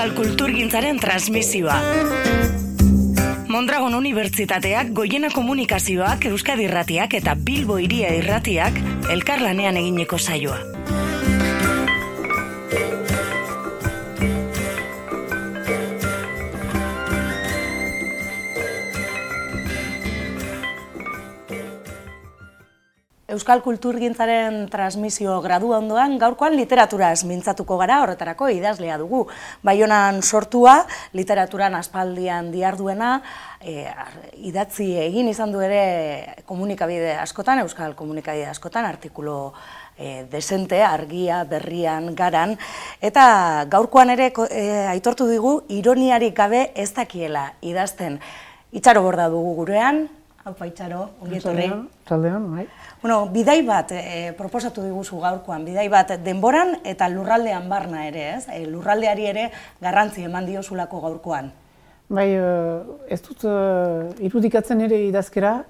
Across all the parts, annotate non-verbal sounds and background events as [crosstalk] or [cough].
Euskal Kulturgintzaren transmisioa. Mondragon Unibertsitateak, Goiena Komunikazioak, Euskadi Irratiak eta Bilbo Iria Irratiak elkarlanean egineko saioa. Euskal Kulturgintzaren transmisio gradu ondoan, gaurkoan literaturaz mintzatuko gara, horretarako idazlea dugu. Baionan sortua, literaturan aspaldian diarduena, e, idatzi egin izan du ere komunikabide askotan, Euskal komunikabide askotan, artikulo e, desente, argia, berrian, garan, eta gaurkoan ere e, aitortu digu, ironiarik gabe ez dakiela idazten. Itxaro borda dugu gurean, hau itxaro, ongietorri. Zaldean, bai. Bueno, bidai bat e, proposatu diguzu gaurkoan, bidai bat denboran eta lurraldean barna ere, ez? E, lurraldeari ere garrantzi eman diozulako gaurkoan. Bai, ez dut irudikatzen ere idazkera,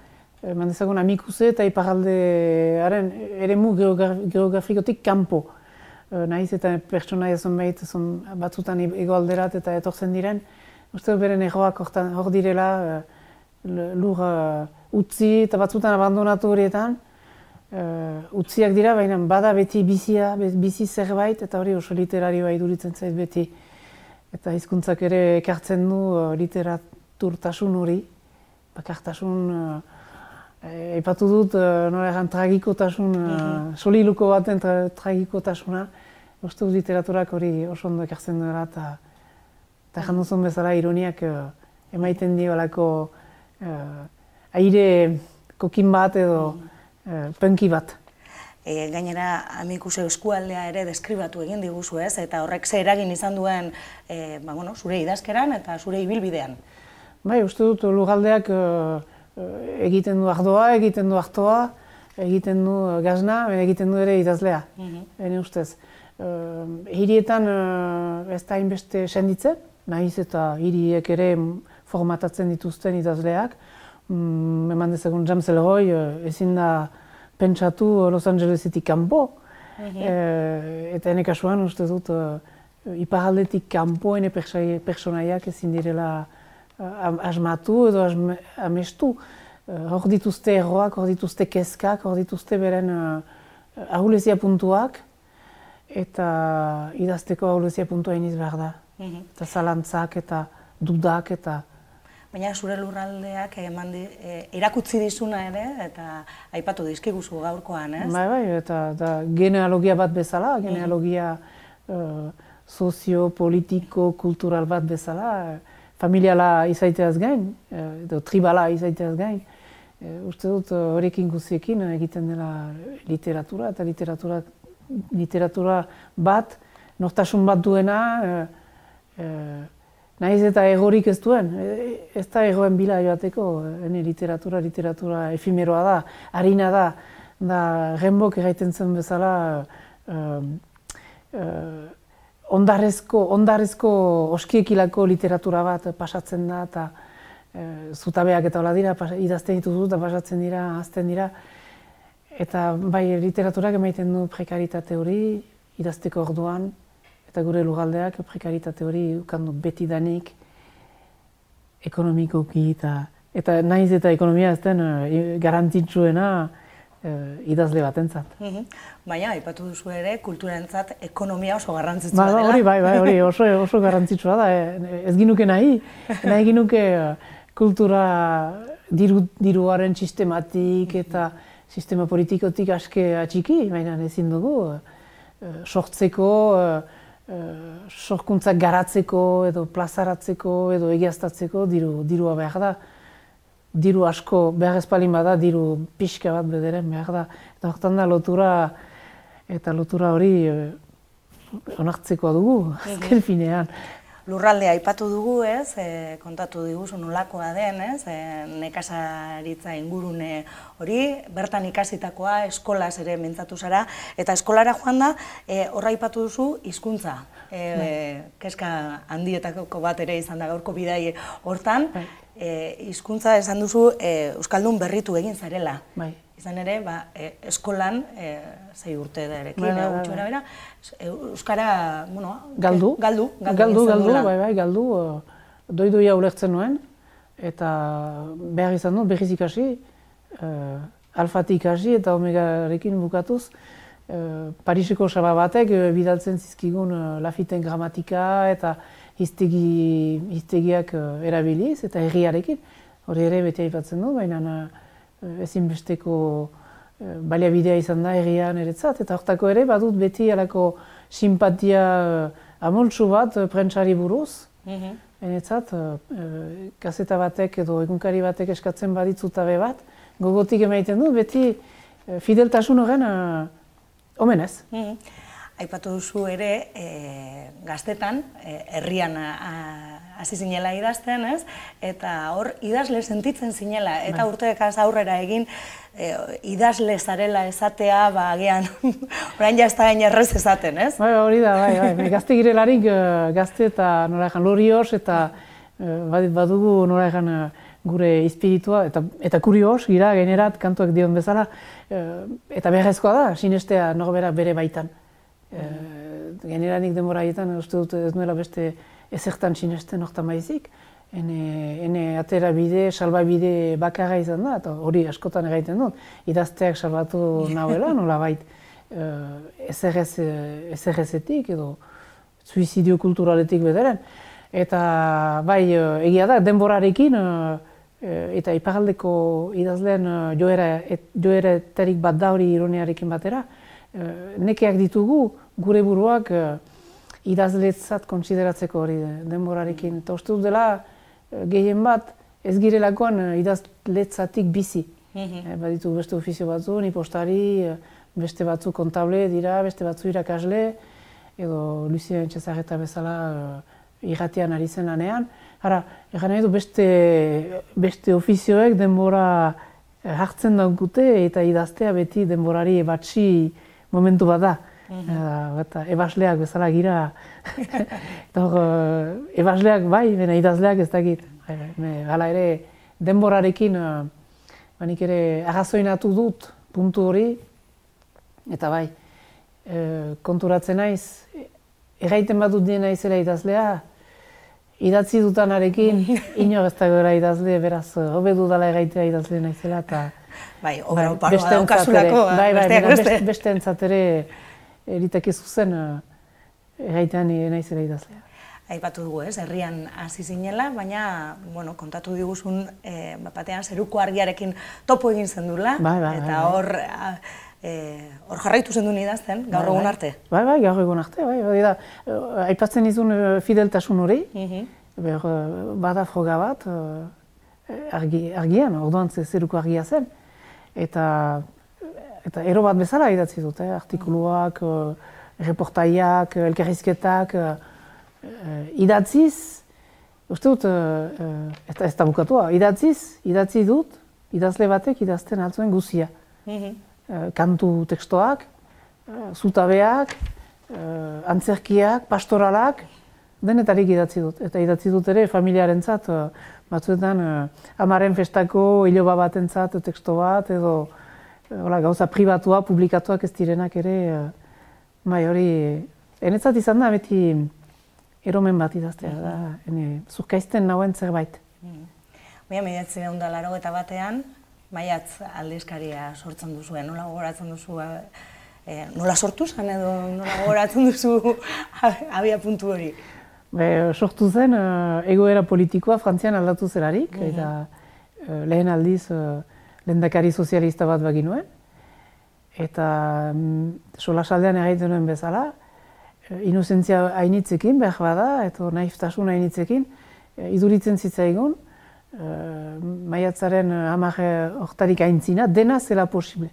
eman dezagun amikuze eta iparaldearen ere mu geografikotik kanpo. Naiz eta pertsona ezon behit, batzutan egoalderat eta etortzen diren, uste beren egoak hor direla, lur utzi eta batzutan abandonatu horietan, uh, utziak dira, baina bada beti bizia, bizi zerbait, eta hori oso literarioa iduritzen zait beti. Eta hizkuntzak ere ekartzen du uh, literaturtasun hori, bakartasun, uh, epatu dut, uh, nola egan tragikotasun, uh, mhm. soliluko baten tra tragikotasuna, uste dut literaturak hori oso ondo ekartzen duela, eta eta janduzun bezala ironiak emaiten dio alako uh, aire kokin bat edo mhm e, penki bat. E, gainera, amikuse eskualdea ere deskribatu egin diguzu ez, eta horrek ze eragin izan duen e, ba, bueno, zure idazkeran eta zure ibilbidean. Bai, uste dut, lugaldeak e, e, egiten du ardoa, egiten du hartoa, egiten du gazna, egiten du ere idazlea, mm -hmm. ustez. E, hirietan e, ez da inbeste senditzen, nahiz eta hiriek ere formatatzen dituzten idazleak, mm, eman dezagun James Elroy, ezin da pentsatu Los Angelesetik kanpo. Mm eta ene kasuan uste dut uh, iparaldetik kanpo ene personaiak ezin direla uh, asmatu edo amestu. Uh, hor dituzte erroak, hor dituzte kezkak, hor dituzte beren uh, ahulezia puntuak eta idazteko ahulezia puntua iniz behar da. Mm Eta zalantzak eta dudak eta baina zure lurraldeak eman di, e, dizuna ere eta aipatu dizkiguzu gaurkoan, ez? Bai, bai, eta da, genealogia bat bezala, genealogia uh, sozio, politiko, kultural bat bezala, familiala izaiteaz gain, edo tribala izaiteaz gain. E, uste dut horrekin guziekin egiten dela literatura eta literatura, literatura bat, nortasun bat duena, e, Naiz eta egorik ez duen, e, ez da egoen bila joateko, ene literatura, literatura efimeroa da, harina da, da genbok egiten zen bezala uh, uh, ondarrezko, ondarrezko oskiekilako literatura bat pasatzen da, eta uh, zutabeak eta hola dira, idazten dituzu eta pasatzen dira, azten dira, eta bai literaturak emaiten du prekaritate hori, idazteko orduan, eta gure lugaldeak prekaritate hori ukandu beti danik ekonomikoki eta eta naiz eta ekonomia ez den uh, garantitzuena uh, idazle batentzat. Mm Baina, aipatu duzu ere, kulturentzat ekonomia oso garrantzitsua ba, dela. Hori, bai, bai, hori oso, oso garrantzitsua da. Eh, ez ginuke nahi, nahi ginuke kultura diru, diruaren sistematik eta sistema politikotik aske atxiki, baina ezin dugu, sortzeko, Eh, sorkuntzak garatzeko edo plazaratzeko edo egiaztatzeko diru, dirua behar da. Diru asko behar ezpalin bada, diru pixka bat bederen behar da. Eta horretan da lotura eta lotura hori eh, onartzekoa dugu, azken finean lurraldea aipatu dugu, ez, e, kontatu diguzu nolakoa den, ez, e, nekasaritza ingurune hori, bertan ikasitakoa eskolas ere mintzatu zara, eta eskolara joan da, e, horra aipatu duzu hizkuntza. E, bai. Keska handietako bat ere izan da gaurko bidai hortan, bai. hizkuntza esan duzu Euskaldun berritu egin zarela. Bai. Izan ere, ba, eskolan, e, zei urte da erekin, bai, bai, bai. bera, Euskara, bueno, galdu, galdu, galdu, galdu, galdu, bai, bai, galdu, doidoia ulertzen nuen, eta behar izan dut, berriz ikasi, alfatik ikasi eta omegarekin bukatuz, uh, Pariseko saba batek uh, bidaltzen zizkigun uh, lafiten gramatika eta hiztegi, hiztegiak uh, erabiliz eta herriarekin. Hori ere beti aipatzen du, baina uh, ezinbesteko uh, baliabidea izan da herrian eretzat. Eta hortako ere badut beti alako simpatia uh, amoltsu bat uh, prentsari buruz. Mm -hmm. Enetzat, uh, batek edo egunkari batek eskatzen baditzuta be bat, gogotik emaiten du, beti eh, fideltasun horren uh, omenez. Mm. Aipatu duzu ere, e, gaztetan, herrian hasi zinela idazten, ez? Eta hor, idazle sentitzen zinela, eta bai. urteekaz aurrera egin, e, idazle zarela esatea, ba, agian, [laughs] orain jazta gain errez esaten, ez? Bai, hori da, bai, bai, gazte girelarik, gazte eta nora egan lorios, eta badugu nora egan, gure espiritua, eta, eta kurios, gira, generat, kantuak dion bezala, eta beharrezkoa da, sinestea norbera bere baitan. E, generanik denbora egiten, uste dut ez nuela beste ezertan sinesten orta maizik, ene, ene atera bide, salba bide bakarra izan da, eta hori askotan egiten dut, idazteak salbatu [laughs] nahuela, nola bait, ezerrezetik edo suizidio kulturaletik bederen. Eta bai, egia da, denborarekin, Eh, eta iparaldeko idazleen eh, joera, et, joera bat da hori ironiarekin batera, eh, nekeak ditugu gure buruak idazletzat konsideratzeko hori denborarekin. Eta uste dut dela gehien bat ez girelakoan idazletzatik bizi. Mm Baditu beste ofizio batzu, ni postari, beste batzu kontable dira, beste batzu irakasle, edo Lucien Txezarreta bezala irratian ari zen lanean. Hara, egan nahi du beste, beste ofizioek denbora eh, hartzen daukute eta idaztea beti denborari ebatzi momentu bat da. Mm eta ebasleak bezala gira. [laughs] eta uh, ebasleak bai, bena idazleak ez dakit. Hala ere, denborarekin uh, banik ere agazoinatu dut puntu hori. Eta bai, konturatzen naiz, erraiten bat dut dien naizela idazlea, idatzi dutanarekin, [laughs] ino ez da idazle, beraz, hobe dudala egaitea idazle naizela, eta... Bai, obra bai, beste daukasulako, bai, bai, beste, beste entzatere eriteke zuzen egaitean naizela idazlea. Aipatu dugu, ez, herrian hasi zinela, baina, bueno, kontatu diguzun, e, batean, zeruko argiarekin topo egin zen dula, bai, bai, eta bai, hor, Eh, hor jarraitu zen duen idazten, gaur bai, egun bai. arte? Bai, bai, gaur egun arte, bai, bai, da, eh, aipatzen izun eh, fideltasun hori, mm bada froga bat, argi, argian, orduan zeruko argia zen, eta, eta ero bat bezala idatzi dut, eh? artikuluak, reportaiak, elkerrizketak, idatziz, uste dut, eta ez da bukatua, idatziz, idatzi dut, idazle batek idazten altzuen guzia. Mm Eh, kantu tekstoak, eh, zutabeak, eh, antzerkiak, pastoralak, denetarik idatzi dut. Eta idatzi dut ere familiarentzat batzuetan amaren festako hiloba batentzat teksto bat, edo hola, gauza pribatua, publikatuak ez direnak ere, bai hori, enetzat izan da beti eromen bat idaztea, da, ene, zurkaizten nauen zerbait. Mm. Baina, mediatzen da laro eta batean, maiatz aldizkaria sortzen duzu, nola gogoratzen duzu, e, nola sortu zen edo nola gogoratzen duzu [laughs] abia puntu hori? Be, sortu zen uh, egoera politikoa frantzian aldatu zelarik, mm eta uh, lehen aldiz uh, lehendakari sozialista bat baginuen. Eta um, sola saldean egiten nuen bezala, uh, inozentzia hainitzekin, behar bada, eta naiftasun hainitzekin, uh, iduritzen zitzaigun, uh, maiatzaren hamar hortarik aintzina, dena zela posible.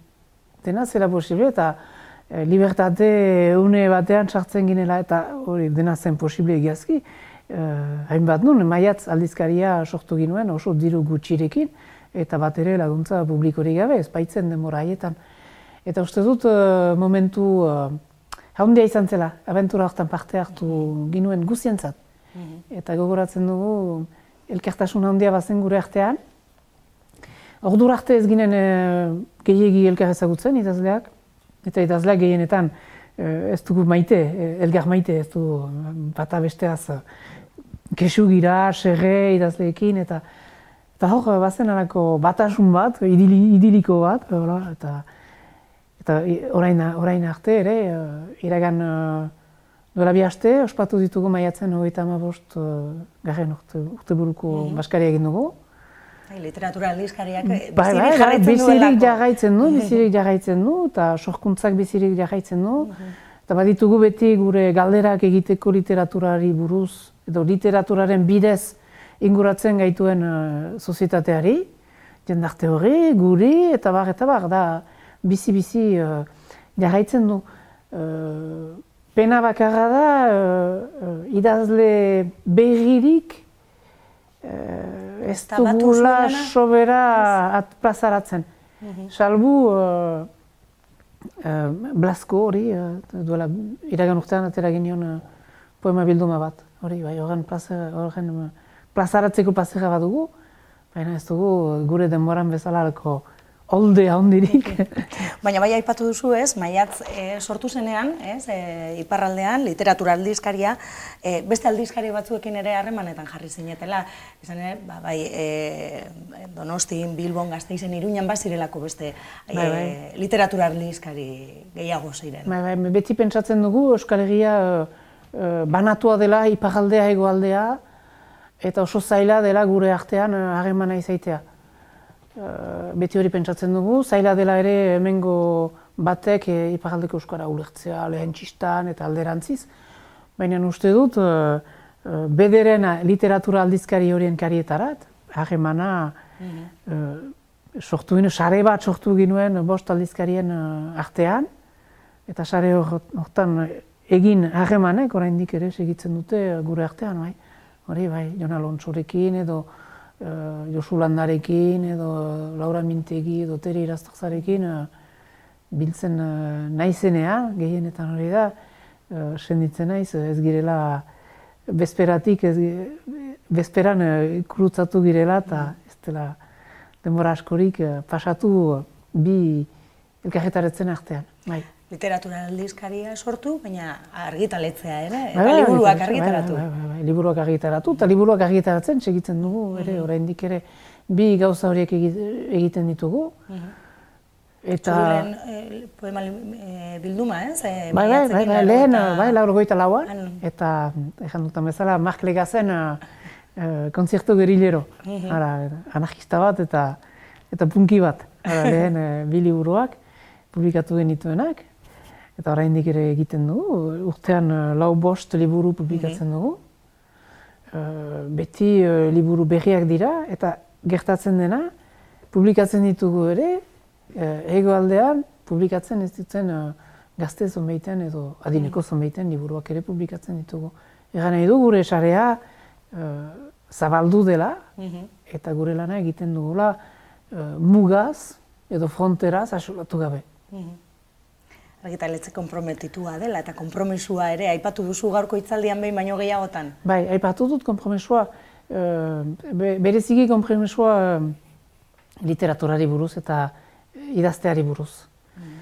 Dena zela posible eta uh, libertate une batean sartzen ginela eta hori dena zen posible egiazki. Uh, hainbat nun, maiatz aldizkaria sortu ginuen oso diru gutxirekin eta bat ere laguntza publikorik gabe, ez baitzen demora haietan. Eta uste dut momentu uh, haundia izan zela, abentura hortan parte hartu ginuen guzientzat. Mm -hmm. Eta gogoratzen dugu, elkartasun handia bazen gure artean. Ordu arte ez ginen e, gehiegi elkar ezagutzen idazleak, eta idazleak gehienetan e, ez dugu maite, e, elgar maite, ez du bata besteaz kesu gira, serre idazleekin, eta eta hor, bazen alako batasun bat, idiliko bat, eta eta orain, orain arte ere, iragan Dola bi aste, ospatu ditugu maiatzen hogeita ama bost uh, garen urte, urte buruko mm baskari egin dugu. Bai, literatura aldizkariak bai, bai, bai, bai, bizirik jarraitzen du, bizirik jarraitzen du, eta sorkuntzak bizirik jarraitzen du. Eta baditugu beti gure galderak egiteko literaturari buruz, edo literaturaren bidez inguratzen gaituen uh, sozietateari, jendarte hori, guri, eta bar, eta bar, da bizi-bizi uh, jarraitzen du. Uh, pena bakarra da, uh, idazle berririk ez dugula sobera atplazaratzen. Mhm. Salbu uh, uh, Blasko hori, duela iragan urtean atera genion poema bilduma bat. Hori, bai, horren plazaratzeko plazera bat dugu, baina ez dugu gure denboran bezala alko olde handirik. [laughs] Baina bai aipatu duzu ez, maiatz e, sortu zenean, ez, e, iparraldean, literatura aldizkaria, e, beste aldizkari batzuekin ere harremanetan jarri zinetela, izan ere, ba, bai, e, Donostin, Bilbon, Gazteizen, Iruñan bazirelako beste bai, bai. literatura aldizkari gehiago ziren. Bai, bai, beti pentsatzen dugu, Euskal Herria banatua dela iparraldea egoaldea, eta oso zaila dela gure artean harremana izaitea. Eh, beti hori pentsatzen dugu, zaila dela ere hemengo batek e, iparaldeko euskara ulertzea lehen txistan eta alderantziz. Baina uste dut, e, bederen literatura aldizkari horien karietarat, hagemana mm sortu ginen, sare bat sortu ginuen bost aldizkarien artean, eta sare horretan egin hagemanek oraindik ere segitzen dute gure artean, bai. Hori bai, Jon Alonsorekin edo uh, Josu Landarekin edo Laura Mintegi edo Teri Iraztakzarekin uh, biltzen uh, naizenea, gehienetan hori da, uh, senditzen naiz, ez girela bezperatik, ez, bezperan uh, kurutzatu girela eta ez dela denbora askorik uh, pasatu bi elkarretaretzen artean. Bai literatura aldizkaria sortu, baina argitaletzea ere, eta bai, bai, liburuak bai, argitaratu. Bai, bai, liburuak argitaratu, eta liburuak argitaratzen segitzen dugu, ere, mm oraindik ere, bi gauza horiek egiten ditugu. Mm Eta... Zuren eh, poema eh, bilduma, ez? Eh, bai, bai, bai, bai, lehen, eta... bai, lauro goita laua, eta, ezan dutan bezala, Mark Legazen eh, konzertu gerillero, mm anarkista bat eta eta punki bat, ara, lehen eh, bi liburuak publikatu genituenak, eta oraindik ere egiten dugu, urtean uh, lau bost liburu publikatzen mhm. dugu. Uh, beti uh, liburu berriak dira, eta gertatzen dena, publikatzen ditugu ere, uh, egoaldean publikatzen ez ditzen gazte zonbeiten edo adineko mhm. zonbeiten liburuak ere publikatzen ditugu. Egan nahi du gure esarea zabaldu dela, mhm. eta gure lana egiten dugula mugaz edo fronteraz asolatu gabe. Argitaletze komprometitua dela eta konpromisua ere aipatu duzu gaurko hitzaldian behin baino gehiagotan. Bai, aipatu dut konpromisua uh, bereziki konpromisua uh, literaturari buruz eta idazteari buruz. Mm.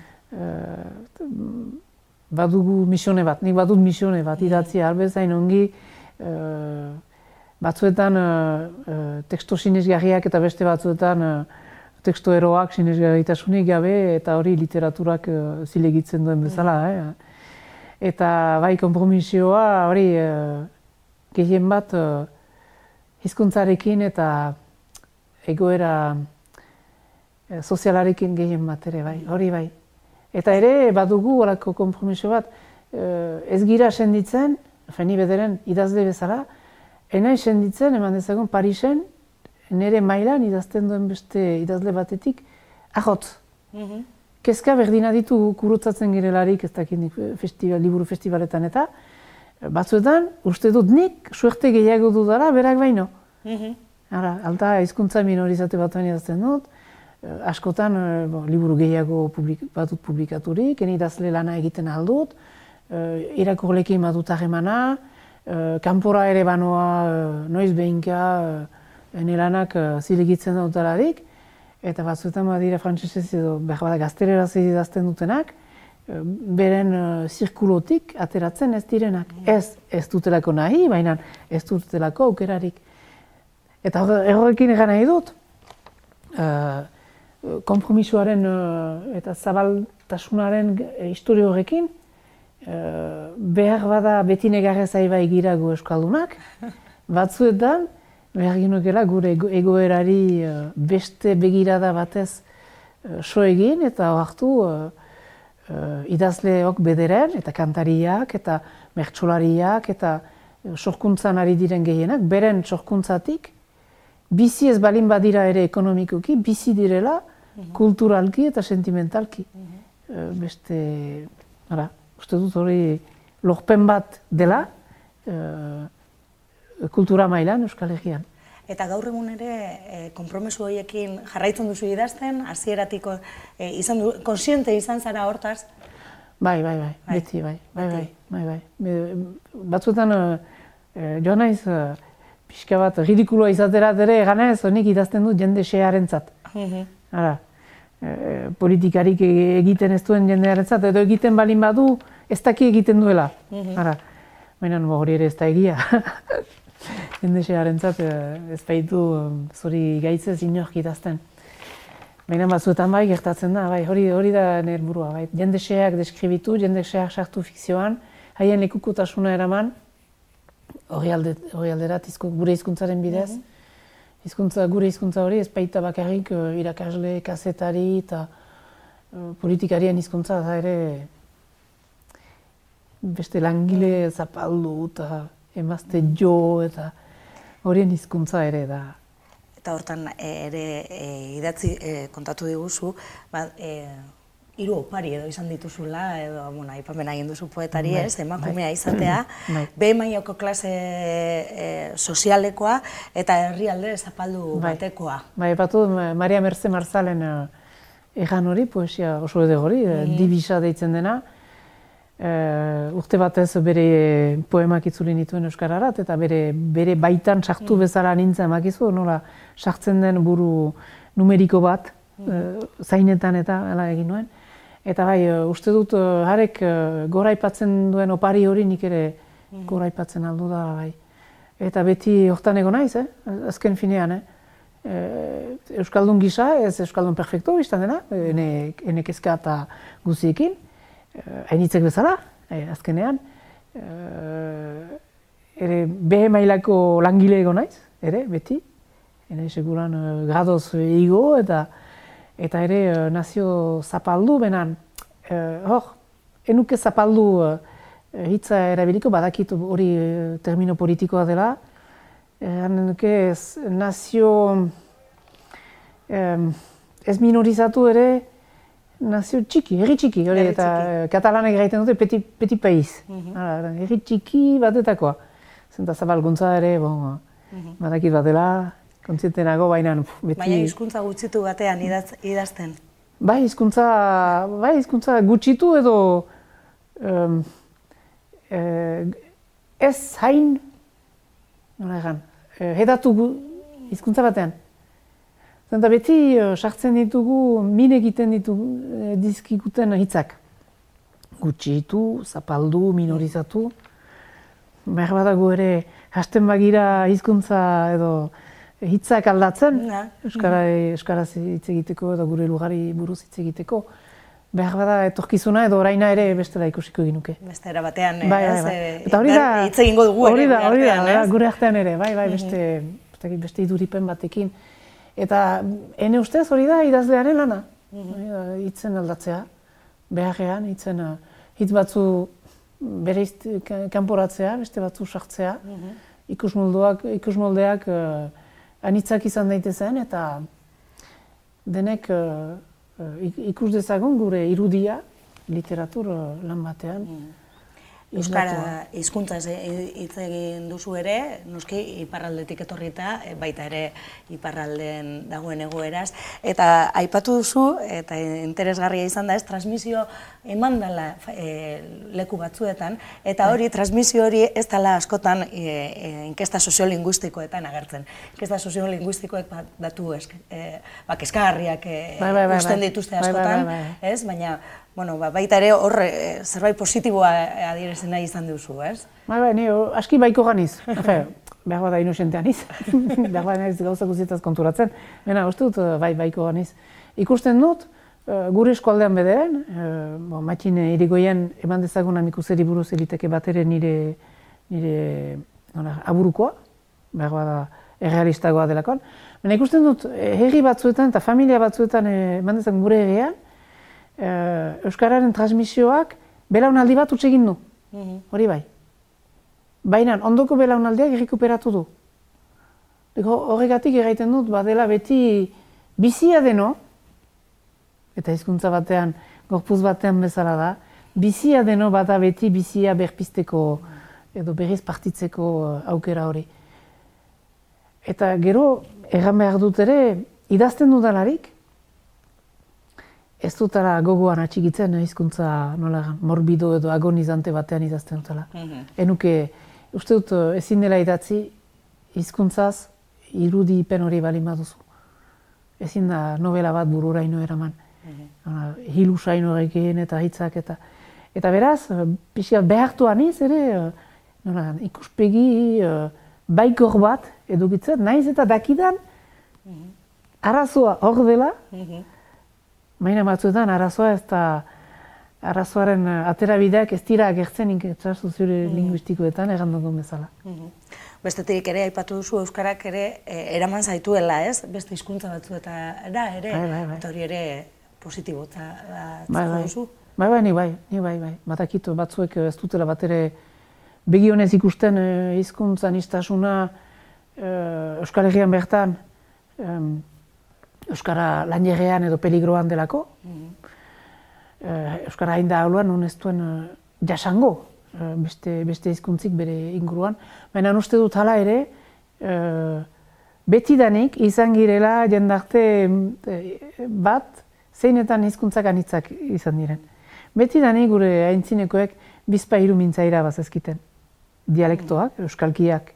badugu misione bat, nik badut misione bat mm. idatzi albezain ongi batzuetan uh, teksto sinesgarriak eta beste batzuetan teksto eroak sinesgaitasunik gabe eta hori literaturak uh, zilegitzen duen bezala. Mm. Eh? Eta bai konpromisioa hori uh, gehien bat uh, hizkuntzarekin eta egoera uh, sozialarekin gehien bat ere bai, hori bai. Eta ere badugu horako konpromisio bat uh, ez gira senditzen, feni bederen idazle bezala, enai senditzen eman dezagun Parisen nire mailan idazten duen beste idazle batetik, ahotz. Mm Kezka berdina ditu kurutzatzen girelarik, ez dakit festival, liburu festivaletan eta, batzuetan, uste dut nik, suerte gehiago dudara, berak baino. Mm Ara, alta, izkuntza minorizate bat idazten dut, eh, askotan eh, bo, liburu gehiago publik, batut publikaturik, eni idazle lana egiten aldut, uh, irakurlekin badut harremana, kanpora ere banoa noiz behinka enelanak zilegitzen dautalarik, eta batzuetan badira frantzesez edo behar bada gaztereraz idazten dutenak, beren zirkulotik ateratzen ez direnak. Mm. Ez, ez dutelako nahi, baina ez dutelako aukerarik. Eta erroekin egan nahi dut, kompromisoaren eta zabaltasunaren historio horrekin, behar bada beti negarrez aiba egira gu eskaldunak, [laughs] batzuetan, behar ginokela gure egoerari beste begirada batez so egin eta hartu idazleok bederen eta kantariak eta mertsolariak eta sorkuntzan ari diren gehienak, beren sorkuntzatik bizi ez balin badira ere ekonomikoki, bizi direla mhm. kulturalki eta sentimentalki. Mm Beste, ara, uste dut hori lorpen bat dela kultura mailan Euskal Herrian. Eta gaur egun ere e, konpromesu horiekin jarraitzen duzu idazten, hasieratiko e, izan du, konsiente izan zara hortaz? Bai, bai, bai, bai, beti, bai, bai, bai, bai, bai. Batzuetan, e, joan naiz, pixka bat ridikuloa izatera ere eganez, honik idazten du jende xearen zat. Mhm. E, politikarik egiten ez duen jendearen zat, edo egiten balin badu, ez daki egiten duela. Mhm. Ara, baina hori ere ez da egia. [laughs] jende xearen zat, e, ez baitu zori gaitzez inork idazten. Baina batzuetan bai gertatzen da, bai, hori hori da nire burua, bai. Jende xeak deskribitu, jende xeak sartu fikzioan, haien lekukotasuna eraman, hori alderat gure hizkuntzaren bidez. Mm Hizkuntza, gure hizkuntza hori ez baita bakarrik uh, irakasle, kazetari eta politikarien hizkuntza da ere beste langile zapaldu eta emazte jo eta horien hizkuntza ere da. Eta hortan ere e, idatzi e, kontatu diguzu, ba, e, hiru opari edo izan dituzula, edo, bueno, aipamen egin duzu poetari bai, ez, emakumea [clears throat] bai. izatea, bai. behe mailako klase e, sozialekoa eta herrialde zapaldu batekoa. Bai, batu Maria Merze Marzalen egan hori, poesia oso edo hori, mm. dibisa deitzen dena, e, urte batez bere poemak itzuli nituen Euskararat, eta bere, bere baitan sartu mm. bezala nintzen makizu, nola sartzen den buru numeriko bat, mm. zainetan eta hala egin nuen. Eta bai, eh, uste dut, harek goraipatzen duen opari hori nik ere mm. goraipatzen aldu da, bai. Eta beti hortan ego naiz, eh? azken finean, eh? Euskaldun gisa, ez Euskaldun perfektu biztan dena, ene, ene kezka eta guziekin, hainitzek bezala, azkenean. ere, behe mailako langile ego naiz, ere, beti. Ene, seguran, gradoz igo eta eta ere nazio zapaldu benan, uh, hor, enuke zapaldu hitza erabiliko, badakit hori termino politikoa dela, enuke ez nazio ez minorizatu ere nazio txiki, herri txiki, hori eta katalanek gaiten dute peti, peti paiz, mm -hmm. herri txiki batetakoa. Zenta zabalguntza ere, bon, mm -hmm. badakit bat dela, kontziente nago, baina beti... Baina hizkuntza gutxitu batean idazten? Bai, hizkuntza bai, hizkuntza gutxitu edo um, ez hain, nola egan, eh, hedatu hizkuntza batean. Zenta beti uh, sartzen ditugu, min egiten ditugu uh, dizkikuten hitzak. Gutxitu, zapaldu, minorizatu. Behar badago ere, hasten bagira hizkuntza edo hitzak aldatzen, Euskara, Euskaraz hitz egiteko edo gure lugari buruz hitz egiteko. Behar bada etorkizuna edo oraina ere bestela ikusiko ginuke. Beste era batean, bai, bai, bai. Eta hori da, hitz egingo dugu hori da, hori da, gure artean ere, bai, bai, beste, beste, beste iduripen batekin. Eta ene ustez hori da idazlearen lana, mm hitzen aldatzea, beharrean, hitzen hitz batzu bere kanporatzea, beste batzu sartzea, mm ikusmoldeak, ikusmoldeak anitzak izan daitezen eta denek uh, ikus dezagun gure irudia literatur uh, lan batean. Mm. Euskara hizkuntza hitz egin duzu ere, noski iparraldetik etorrita, e, baita ere iparralden dagoen egoeraz. Eta aipatu duzu, eta interesgarria izan da ez, transmisio eman dela e, leku batzuetan, eta bai. hori, transmisio hori ez dela askotan e, e, inkesta soziolinguistikoetan agertzen. Inkesta soziolinguistikoek bat datu esk, e, bak eskarriak e, bai, bai, bai, bai. dituzte askotan, bai, bai. ez? Baina bueno, ba, baita ere horre eh, zerbait positiboa adierezen nahi izan duzu, ez? Ba, ba, ni aski baiko ganiz. Efe, behar bat da inosentean iz. [laughs] behar bat nahiz gauza guzietaz konturatzen. Bena, uste dut, bai, baiko ganiz. Ikusten dut, gure eskualdean bederen, uh, bo, matxine irigoien eman dezagun amikuzeri buruz eliteke bat ere nire, nire nola, aburukoa, behar bat da errealistagoa delakoan. Bena, ikusten dut, herri batzuetan eta familia batzuetan eman dezagun gure herrian, uh, Euskararen transmisioak belaunaldi bat utxe egin du. Mhm. Hori bai. Baina ondoko belaunaldiak errekuperatu du. Horregatik erraiten dut, badela beti bizia deno, eta hizkuntza batean, gorpuz batean bezala da, bizia deno bada beti bizia berpisteko edo berriz partitzeko eh, aukera hori. Eta gero, erran behar dut ere, idazten dudalarik, ez dutara gogoan atxikitzen hizkuntza nola morbido edo agonizante batean idazten dutela. Mm Enuke, uste dut ezin dela idatzi hizkuntzaz irudi ipen hori bali maduzu. Ezin da novela bat bururaino eraman. Mm -hmm. Hilusaino egin eta hitzak eta eta beraz, pixka behartu aniz ere nola, ikuspegi baikor bat edukitzen, naiz eta dakidan mm arazoa hor dela, mhm. Baina batzuetan arazoa ez da arazoaren eh, aterabideak ez dira agertzen inketzazu zure mm. linguistikoetan egan dugun bezala. Mm Bestetik ere, aipatu duzu Euskarak ere eh, eraman zaituela, ez? Beste hizkuntza batzu eta da, ere, bai, bai, bai. eta hori ere positibo eta bai, bai. duzu. Bai, bai, ni bai, ni bai, bai. Batakitu batzuek ez dutela bat ere begionez ikusten eh, hizkuntzan iztasuna Euskal Herrian bertan, Euskara lanjegean edo peligroan delako. Mm Euskara hain da hauluan, non ez duen uh, jasango uh, beste, beste izkuntzik bere inguruan. Baina uste dut hala ere, betidanik izan girela jendarte bat zeinetan hizkuntzak anitzak izan diren. Betidanik gure aintzinekoek bizpa iru mintzaira bazazkiten. Dialektoak, euskalkiak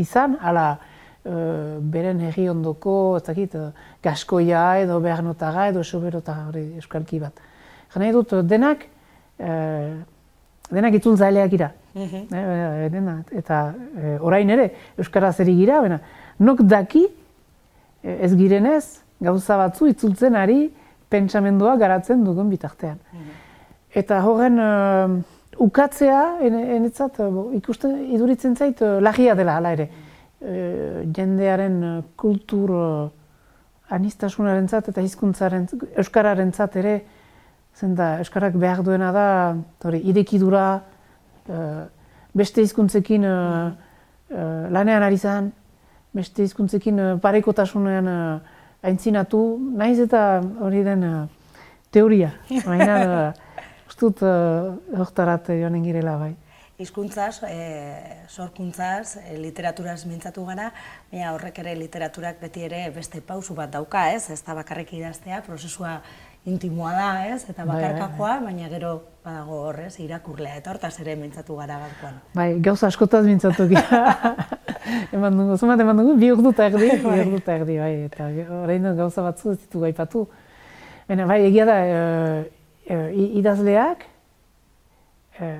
izan, ala beren herri ondoko, ez dakit, gaskoia edo bernotaga edo soberotaga hori euskalki bat. Gana dut, denak, denak itzul zaileak ira. Mm eta orain ere, Euskara zeri gira, bena, nok daki, ez girenez, gauza batzu itzultzen ari pentsamendua garatzen dugun bitartean. Mhm. Eta horren ukatzea, enetzat, ikusten iduritzen zait, lagia dela, hala ere. Eh, jendearen eh, kultur uh, anistasunaren zat eta hizkuntzaren euskararen zat ere zen da euskarak behar duena da hori irekidura beste hizkuntzekin uh, lanean ari zan beste hizkuntzekin parekotasunean aintzinatu naiz eta hori den teoria. Baina [laughs] ustut hortarat joanen girela bai hizkuntzaz, e, sorkuntzaz, e, literaturaz mintzatu gara, baina horrek ere literaturak beti ere beste pausu bat dauka, ez? Ez da bakarrik idaztea, prozesua intimoa da, ez? Eta bai, bakarkakoa, bai. baina gero badago horrez, irakurlea, eta hortaz ere mintzatu gara gaurkoan. Bai, gauza askotaz mintzatu gara. [laughs] eman dugu, zumat eman dugu, bi urdu erdi, bi bai. urdu erdi, bai, eta horrein gauza batzu ez ditu gaipatu. Baina, bai, egia da, e, idazleak, e,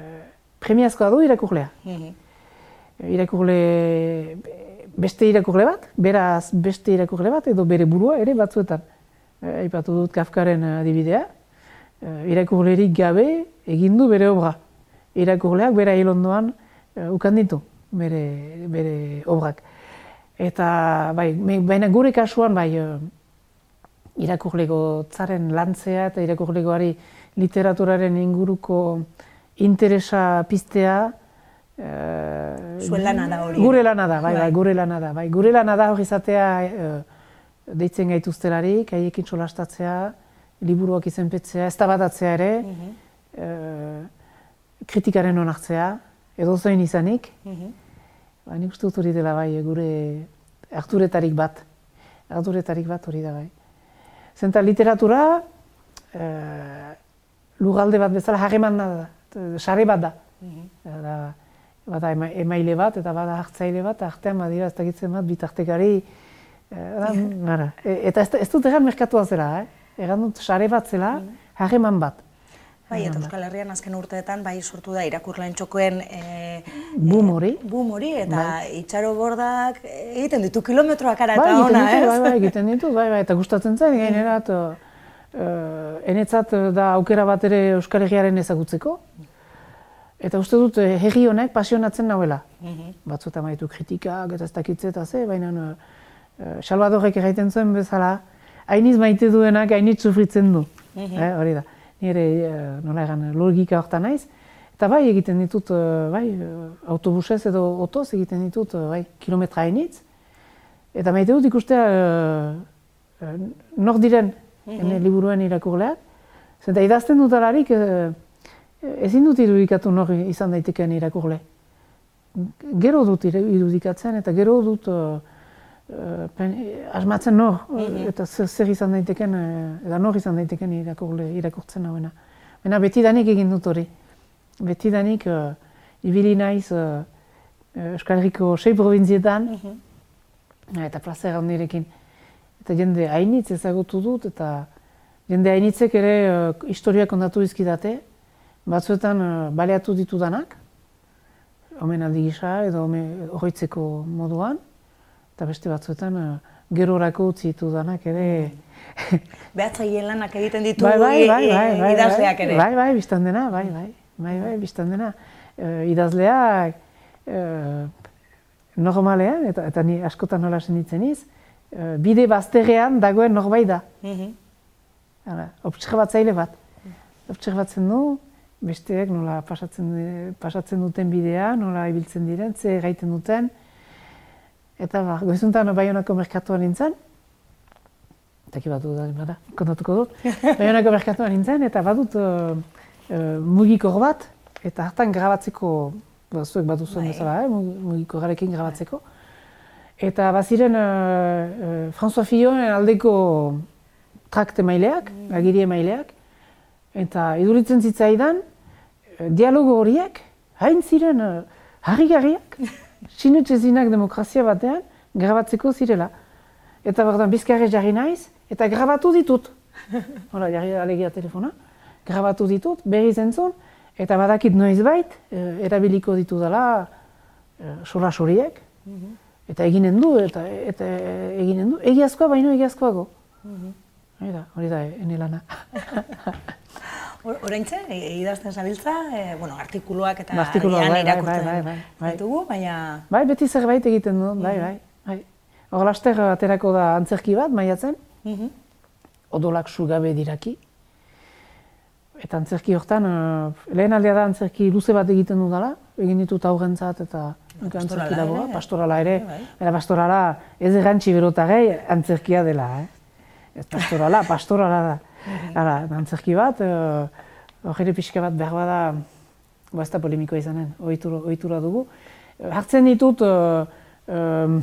premiazkoa du irakurlea. Mm Irakurle, beste irakurle bat, beraz beste irakurle bat, edo bere burua ere batzuetan. E, aipatu dut Kafkaren adibidea. E, irakurlerik gabe egin du bere obra. Irakurleak bera hil ondoan e, ukan ditu bere, bere obrak. Eta bai, baina gure kasuan bai, irakurlego zaren lantzea eta irakurlegoari literaturaren inguruko interesa piztea eh, Zuen lana da hori. Gure lana da, bai, bai, bai, gure lana da. Bai, gure lana da hori izatea eh, deitzen gaituztelarik, haiekin solastatzea, liburuak izenpetzea, ez ere, mm kritikaren onartzea, edo zoin izanik, mm ba, nik uste dut hori dela bai, gure harturetarik bat. Harturetarik bat hori da bai. Zenta literatura, e, lugalde bat bezala harreman da, sare bat da. Mm da bada emaile bat eta bada hartzaile bat, artean badira ez dakitzen bat bitartekari. E, [laughs] e, eta ez, ez dut egan merkatua zela, eh? egan dut sare bat zela, mm. harreman bat. Bai, eta Euskal Herrian azken urteetan bai sortu da irakurlain txokoen e, boom hori. Boom hori eta bai. itxaro bordak egiten ditu kilometroak ara eta ona, ez? Bai, bai, egiten ditu, bai, bai, eta gustatzen zen uh, enetzat da aukera bat ere Euskal Herriaren ezagutzeko. Eta uste dut eh, herri honek pasionatzen nauela. Mm -hmm. Batzuta maitu kritikak eta ez dakitze eta ze, baina uh, Salvadorek erraiten zuen bezala, hainiz maite duenak hainitz sufritzen du. Mm eh, hori da nire uh, nola egan logika hortan naiz. Eta bai egiten ditut, uh, bai, autobusez edo otoz egiten ditut, uh, bai, kilometra hainitz. Eta maite dut ikustea uh, nor diren mm -hmm. liburuen irakurleak. Zenta idazten dut alarik, uh, ezin dut irudikatu nor izan daiteken irakurle. Gero dut irudikatzen eta gero dut uh, pen, asmatzen nor, mm eta zer izan daiteken, uh, nor izan daiteken irakurle, irakurtzen hauena. Baina beti danik egin dut hori. Beti danik uh, ibili naiz uh, Euskal Herriko sei provinzietan, mm eta plazer handirekin. Eta jende hainitz ezagutu dut, eta jende hainitzek ere uh, historiak ondatu izkidate, batzuetan uh, baleatu ditudanak, omen aldi gisa edo horretzeko moduan, eta beste batzuetan uh, gerorako utzi ditu danak ere. [laughs] Behatzaile lanak egiten ditu bai, bai, bai, bai, bai, idazleak ere. Bai, bai, biztan dena, bai, bai, bai, bai, biztan dena. Uh, idazleak uh, normalean, eta, eta ni askotan nola senitzen iz, bide bazterrean dagoen norbait da. Mm -hmm. Observatzaile bat. Observatzen du, besteek nola pasatzen, pasatzen duten bidea, nola ibiltzen diren, ze gaiten duten, Eta ba, goizuntan Baionako merkatuan nintzen, eta ki batu da, bada, kontatuko dut, Baionako merkatuan nintzen, eta badut uh, uh, mugiko bat, eta hartan grabatzeko, ba, zuek batu zuen bai. bezala, eh, mugiko garekin grabatzeko. Eta baziren uh, uh, François Fillon aldeko trakte maileak, mm. agirie maileak, eta iduritzen zitzaidan, dialogo horiek, hain ziren uh, harri-garriak, [laughs] sinetxe demokrazia batean grabatzeko zirela. Eta berdan bizkarre jarri naiz, eta grabatu ditut. [laughs] Hora, jarri alegia telefona. Grabatu ditut, berri zentzun, eta badakit noiz bait, eh, erabiliko ditu dela eh, sola soriek. Mhm. Eta eginen du, eta, eta eginen du. Egiazkoa baino egiazkoago. Mm Hori da, hori da, ene lana. [laughs] Horaintze, e, idazten zabiltza, e, bueno, artikuluak eta Artikuluak, bai, bai, irakurtzen bai, bai, bai, ditugu, baina... Bai, beti zerbait egiten du, bai, bai. bai. Hor, laster aterako da antzerki bat, maiatzen, mm -hmm. odolak sugabe diraki. Eta antzerki hortan, uh, lehen aldea da antzerki luze bat egiten dudala, egin ditut aurrentzat eta antzerki dagoa, pastorala ere. Bai, bai. pastorala ez erantzi berotarei antzerkia dela, eh? Ez pastorala, pastorala da. Hala, antzerki bat, hori uh, pixka bat behar bada, ba ez da polemiko izanen, ohitura dugu. Hartzen ditut, um,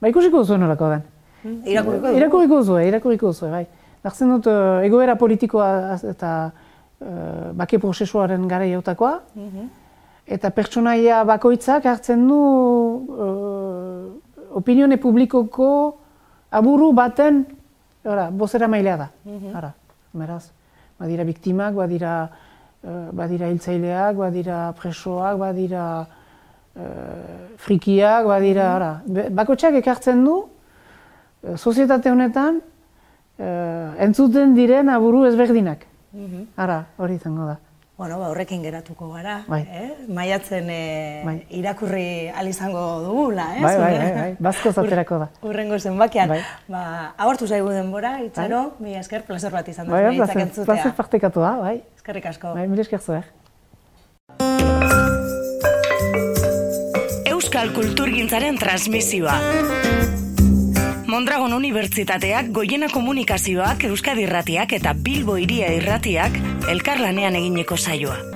ba ikusiko duzu nolako den. Hmm? Irakuriko duzu? Duzu, irakuriko duzu, bai. Hartzen dut, egoera politikoa eta uh, bake prozesuaren gara jautakoa, mhm. Eta pertsonaia bakoitzak hartzen du uh, opinione publikoko aburu baten Ora, bozera mailea da. Mm Ara, meraz. Badira biktimak, badira, uh, badira hiltzaileak, badira presoak, badira uh, frikiak, badira, mm ara. Bakotxak ekartzen du, uh, sozietate honetan, uh, entzuten diren aburu ezberdinak. Mm Ara, hori izango da. Bueno, ba, horrekin geratuko gara, bai. eh? maiatzen e, bai. irakurri alizango dugula, eh? Bai, bai, bai, bai. bazko zaterako da. Urrengo zenbakian. Bai. Ba, abortu zaigu denbora, itxaro, bai. mi esker, placer bat izan dut, bai, placer, entzutea. Placer partekatu da, bai. Eskerrik asko. Bai, mil esker zuer. Euskal Kulturgintzaren transmisioa. Mondragon Unibertsitateak, Goiena Komunikazioak, Euskadi Irratiak eta Bilbo Iria Irratiak elkarlanean egineko saioa.